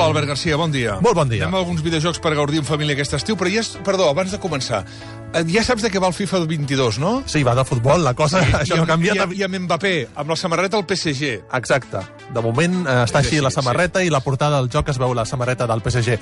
Hola, Albert Garcia, bon dia. Molt bon dia. Anem a alguns videojocs per gaudir en família aquest estiu, però ja... És... Perdó, abans de començar, eh, ja saps de què va el FIFA 22, no? Sí, va de futbol, la cosa, això no ha canviat. I, I amb Mbappé, amb la samarreta al PSG. Exacte. De moment eh, està així Sí, la sí. samarreta i la portada del joc es veu la samarreta del PSG.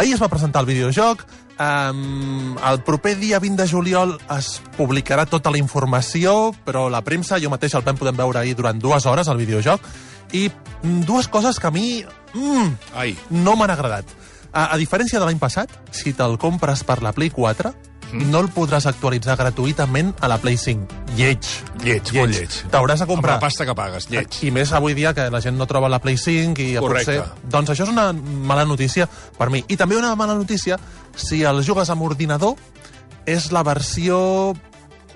Ahir es va presentar el videojoc, um, el proper dia 20 de juliol es publicarà tota la informació, però la premsa, jo mateix el vam poder veure ahir durant dues hores, el videojoc, i mm, dues coses que a mi mm, Ai, no m'han agradat. A, a diferència de l'any passat, si te'l compres per la Play 4, no el podràs actualitzar gratuïtament a la Play 5. Lleig. lleig, molt lleig. T'hauràs de Amb comprar... la pasta que pagues, lleig. I més avui dia que la gent no troba la Play 5 i Correcte. potser... Doncs això és una mala notícia per mi. I també una mala notícia si el jugues amb ordinador és la versió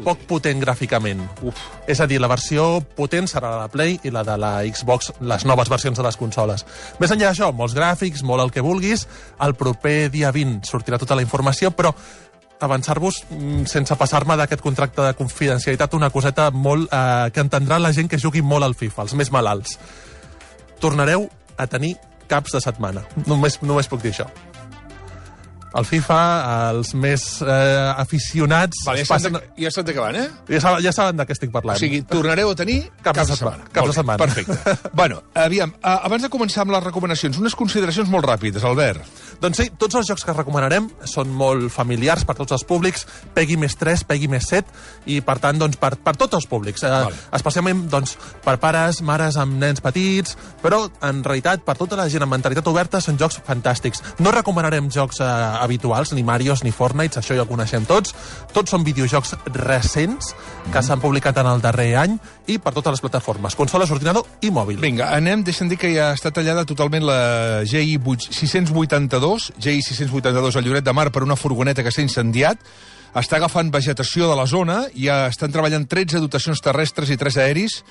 poc potent gràficament. Uf. És a dir, la versió potent serà la Play i la de la Xbox, les noves versions de les consoles. Més enllà d'això, molts gràfics, molt el que vulguis. El proper dia 20 sortirà tota la informació, però avançar-vos, mm, sense passar-me d'aquest contracte de confidencialitat, una coseta molt eh, que entendrà la gent que jugui molt al FIFA, els més malalts. Tornareu a tenir caps de setmana. Només, només puc dir això. El FIFA, els més eh, aficionats... Vale, ja, passen... de, ja què van, eh? Ja saben, ja saben de què estic parlant. O sigui, tornareu a tenir Caps de setmana. Caps Molt de setmana. Perfecte. bueno, aviam, abans de començar amb les recomanacions, unes consideracions molt ràpides, Albert. Doncs sí, tots els jocs que recomanarem són molt familiars per tots els públics, Pegui més 3, Pegui més 7, i per tant, doncs, per, per tots els públics. Eh, Vale. Especialment doncs, per pares, mares amb nens petits, però en realitat per tota la gent amb mentalitat oberta són jocs fantàstics. No recomanarem jocs eh, habituals, ni Marios ni Fortnite, això ja ho coneixem tots. Tots són videojocs recents que s'han publicat en el darrer any i per totes les plataformes, consoles, ordinador i mòbil. Vinga, anem, deixa'm dir que ja està tallada totalment la GI 8 682, GI 682 al Lloret de Mar per una furgoneta que s'ha incendiat, està agafant vegetació de la zona, i estan treballant 13 dotacions terrestres i 3 aeris,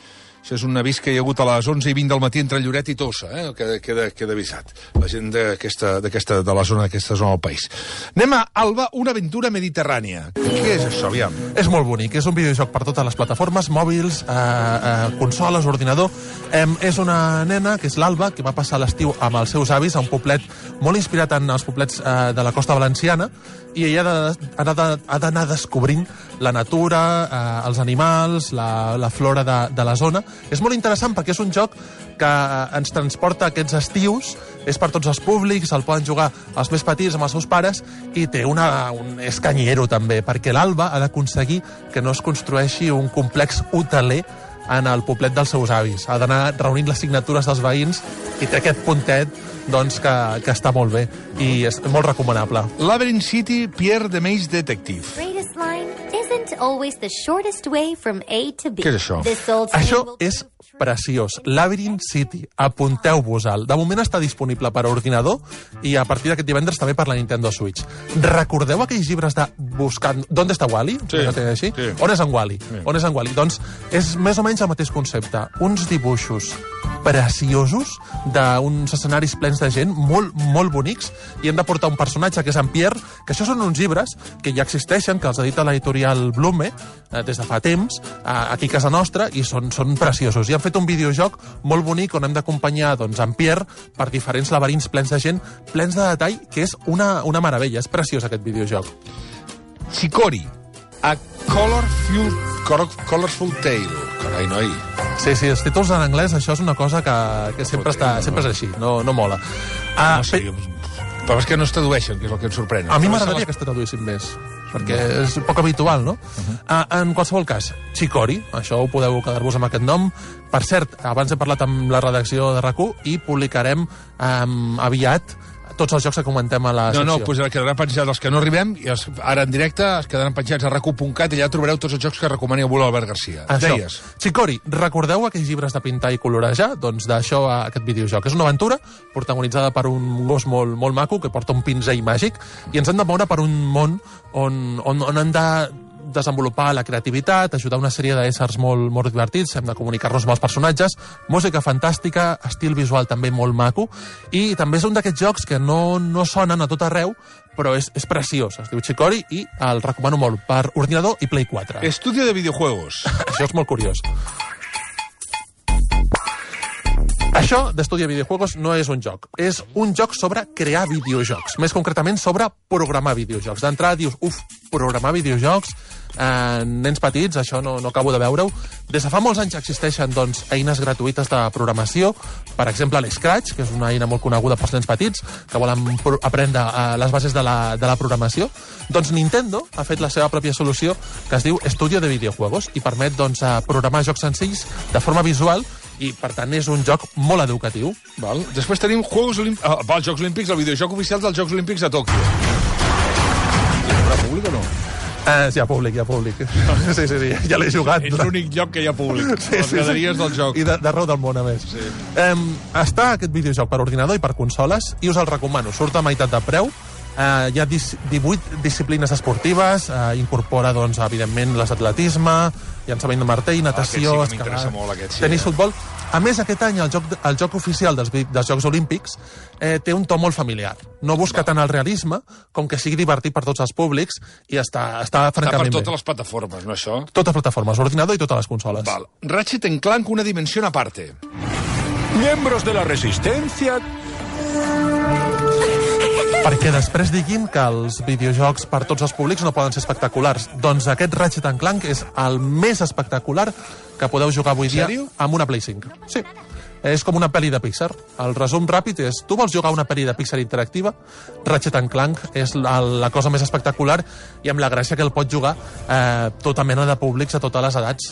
això és un avís que hi ha hagut a les 11 i 20 del matí entre Lloret i Tossa, eh? queda, queda, queda avisat. La gent d'aquesta, d'aquesta, de la zona d'aquesta zona del país. Anem a Alba, una aventura mediterrània. Què és això, aviam? És molt bonic, és un videojoc per totes les plataformes, mòbils, eh, eh, consoles, ordinador. Eh, és una nena, que és l'Alba, que va passar l'estiu amb els seus avis a un poblet molt inspirat en els poblets eh, de la costa valenciana, i ella ha ha de- ha d'anar descobrint la natura, eh, els animals, la, la flora de, de la zona. És molt interessant perquè és un joc que eh, ens transporta aquests estius, és per tots els públics, el poden jugar els més petits amb els seus pares, i té una, un, és canyero també, perquè l'Alba ha d'aconseguir que no es construeixi un complex hoteler en el poblet dels seus avis. Ha d'anar reunint les signatures dels veïns i té aquest puntet doncs, que, que està molt bé i és molt recomanable. Labyrinth City, Pierre de Meis Detective. Isn't always the shortest way from A to B. Què és això? This old Això és preciós. Labyrinth City. Apunteu-vos-al. De moment està disponible per ordinador i a partir d'aquest divendres també per la Nintendo Switch. Recordeu aquells llibres de Buscant... ¿Dónde está Wally? Sí, Així? sí. On és en Wally? On és en Wally? Doncs és més o menys el mateix concepte. Uns dibuixos preciosos d'uns escenaris plens de gent, molt, molt bonics, i hem de portar un personatge que és en Pierre, que això són uns llibres que ja existeixen, que els edita l'editorial Blume eh, des de fa temps, eh, aquí a casa nostra, i són, són preciosos. I han fet un videojoc molt bonic on hem d'acompanyar doncs, en Pierre per diferents laberints plens de gent, plens de detall, que és una, una meravella. És preciós aquest videojoc. Chicori, a colorful, colorful tale. Carai, noi. Sí, sí, els títols en anglès, això és una cosa que, que sempre, està, sempre és així, no, no mola. Ah, No sé, però és que no es tradueixen, que és el que em sorprèn. A mi m'agradaria que es traduïssin més, perquè és poc habitual, no? Uh -huh. uh, en qualsevol cas, Chicori, això ho podeu quedar-vos amb aquest nom. Per cert, abans he parlat amb la redacció de rac i publicarem um, aviat tots els jocs que comentem a la No, secció. no, doncs quedaran penjats els que no arribem, i els, ara en directe es quedaran penjats a racu.cat i allà trobareu tots els jocs que recomani avui l'Albert Garcia. Això. Deies? Chicori, recordeu aquells llibres de pintar i colorejar? Doncs d'això a aquest videojoc. És una aventura protagonitzada per un gos molt, molt maco que porta un pinzell màgic i ens hem de moure per un món on, on, on hem de desenvolupar la creativitat, ajudar una sèrie d'éssers molt, molt divertits, hem de comunicar-nos amb els personatges, música fantàstica, estil visual també molt maco, i també és un d'aquests jocs que no, no sonen a tot arreu, però és, és preciós. Es diu Chicori i el recomano molt per ordinador i Play 4. Estudio de videojuegos. Això és molt curiós. Això d'Estudia Videojuegos no és un joc. És un joc sobre crear videojocs. Més concretament sobre programar videojocs. D'entrada dius, uf, programar videojocs, eh, nens petits, això no, no acabo de veure-ho. Des de fa molts anys existeixen doncs, eines gratuïtes de programació, per exemple l'Scratch, que és una eina molt coneguda pels nens petits, que volen aprendre eh, les bases de la, de la programació. Doncs Nintendo ha fet la seva pròpia solució que es diu Estudio de Videojuegos i permet doncs, eh, programar jocs senzills de forma visual i, per tant, és un joc molt educatiu. Val. Després tenim Juegos Olímpics, ah, va, els Jocs Olímpics, el videojoc oficial dels Jocs Olímpics de Tòquio. Hi haurà públic o no? Eh, sí, hi ha públic, hi ha públic. Sí, sí, sí, ja l'he jugat. És l'únic lloc que hi ha públic. Sí, les graderies del joc. I de- d'arreu del món, a més. Sí. Eh, està aquest videojoc per ordinador i per consoles, i us el recomano. Surt a meitat de preu, eh, hi ha dis 18 disciplines esportives, eh, incorpora, doncs, evidentment, l'atletisme, llançament de martell, natació, aquest sí que m'interessa molt, aquest sí, tenis, eh? futbol. A més, aquest any el joc, el joc oficial dels, dels Jocs Olímpics eh, té un to molt familiar. No busca tant el realisme com que sigui divertit per tots els públics i està, està Està per francament totes bé. les plataformes, no això? Totes plataformes, ordinador i totes les consoles. Val. Ratchet en Clank, una dimensión aparte. Miembros de la resistencia Perquè després diguin que els videojocs per tots els públics no poden ser espectaculars. Doncs aquest Ratchet Clank és el més espectacular que podeu jugar avui dia amb una Play 5. Sí. És com una pel·li de Pixar. El resum ràpid és, tu vols jugar una pel·li de Pixar interactiva? Ratchet Clank és la, la cosa més espectacular i amb la gràcia que el pot jugar eh, tota mena de públics a totes les edats.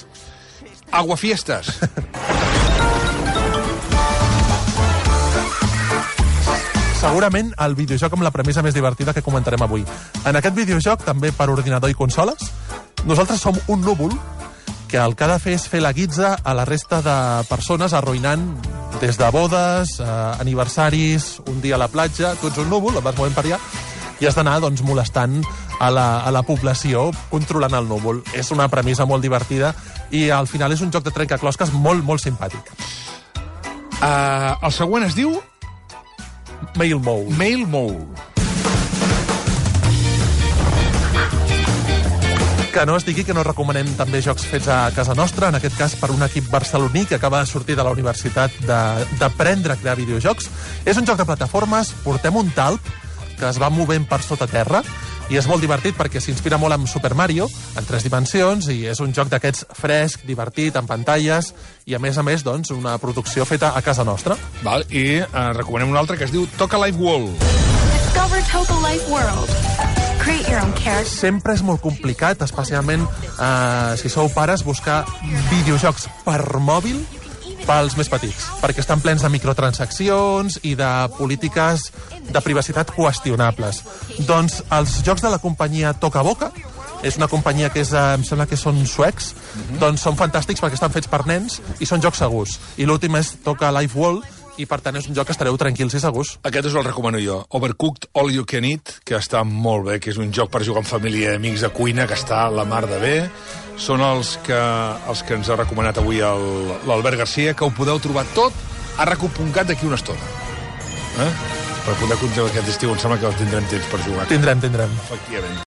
Aguafiestas. segurament el videojoc amb la premissa més divertida que comentarem avui. En aquest videojoc, també per ordinador i consoles, nosaltres som un núvol que el que ha de fer és fer la guitza a la resta de persones arruïnant des de bodes, eh, aniversaris, un dia a la platja, tu ets un núvol, et vas movent per allà, i has d'anar doncs, molestant a la, a la població controlant el núvol. És una premissa molt divertida i al final és un joc de trencaclosques molt, molt simpàtic. Uh, el següent es diu Mail Mode. Mail Mole. Que no es digui que no recomanem també jocs fets a casa nostra, en aquest cas per un equip barceloní que acaba de sortir de la universitat d'aprendre a crear videojocs. És un joc de plataformes, portem un talp que es va movent per sota terra i és molt divertit perquè s'inspira molt en Super Mario, en tres dimensions, i és un joc d'aquests fresc, divertit, en pantalles, i a més a més, doncs, una producció feta a casa nostra. Val, I uh, recomanem un altre que es diu Toca Life World. Discover Toca Life World. Sempre és molt complicat, especialment eh, si sou pares, buscar videojocs per mòbil pels més petits, perquè estan plens de microtransaccions i de polítiques de privacitat qüestionables. Doncs els jocs de la companyia Toca Boca, és una companyia que és, eh, em sembla que són suecs, doncs són fantàstics perquè estan fets per nens i són jocs segurs. I l'últim és Toca Life World, i per tant és un joc que estareu tranquils i segurs. Aquest us el recomano jo. Overcooked All You Can Eat, que està molt bé, que és un joc per jugar amb família i amics de cuina, que està la mar de bé. Són els que, els que ens ha recomanat avui l'Albert Garcia, que ho podeu trobar tot a recu.cat d'aquí una estona. Eh? Per poder continuar aquest estiu, em sembla que tindrem temps per jugar. Tindrem, tindrem. Efectivament.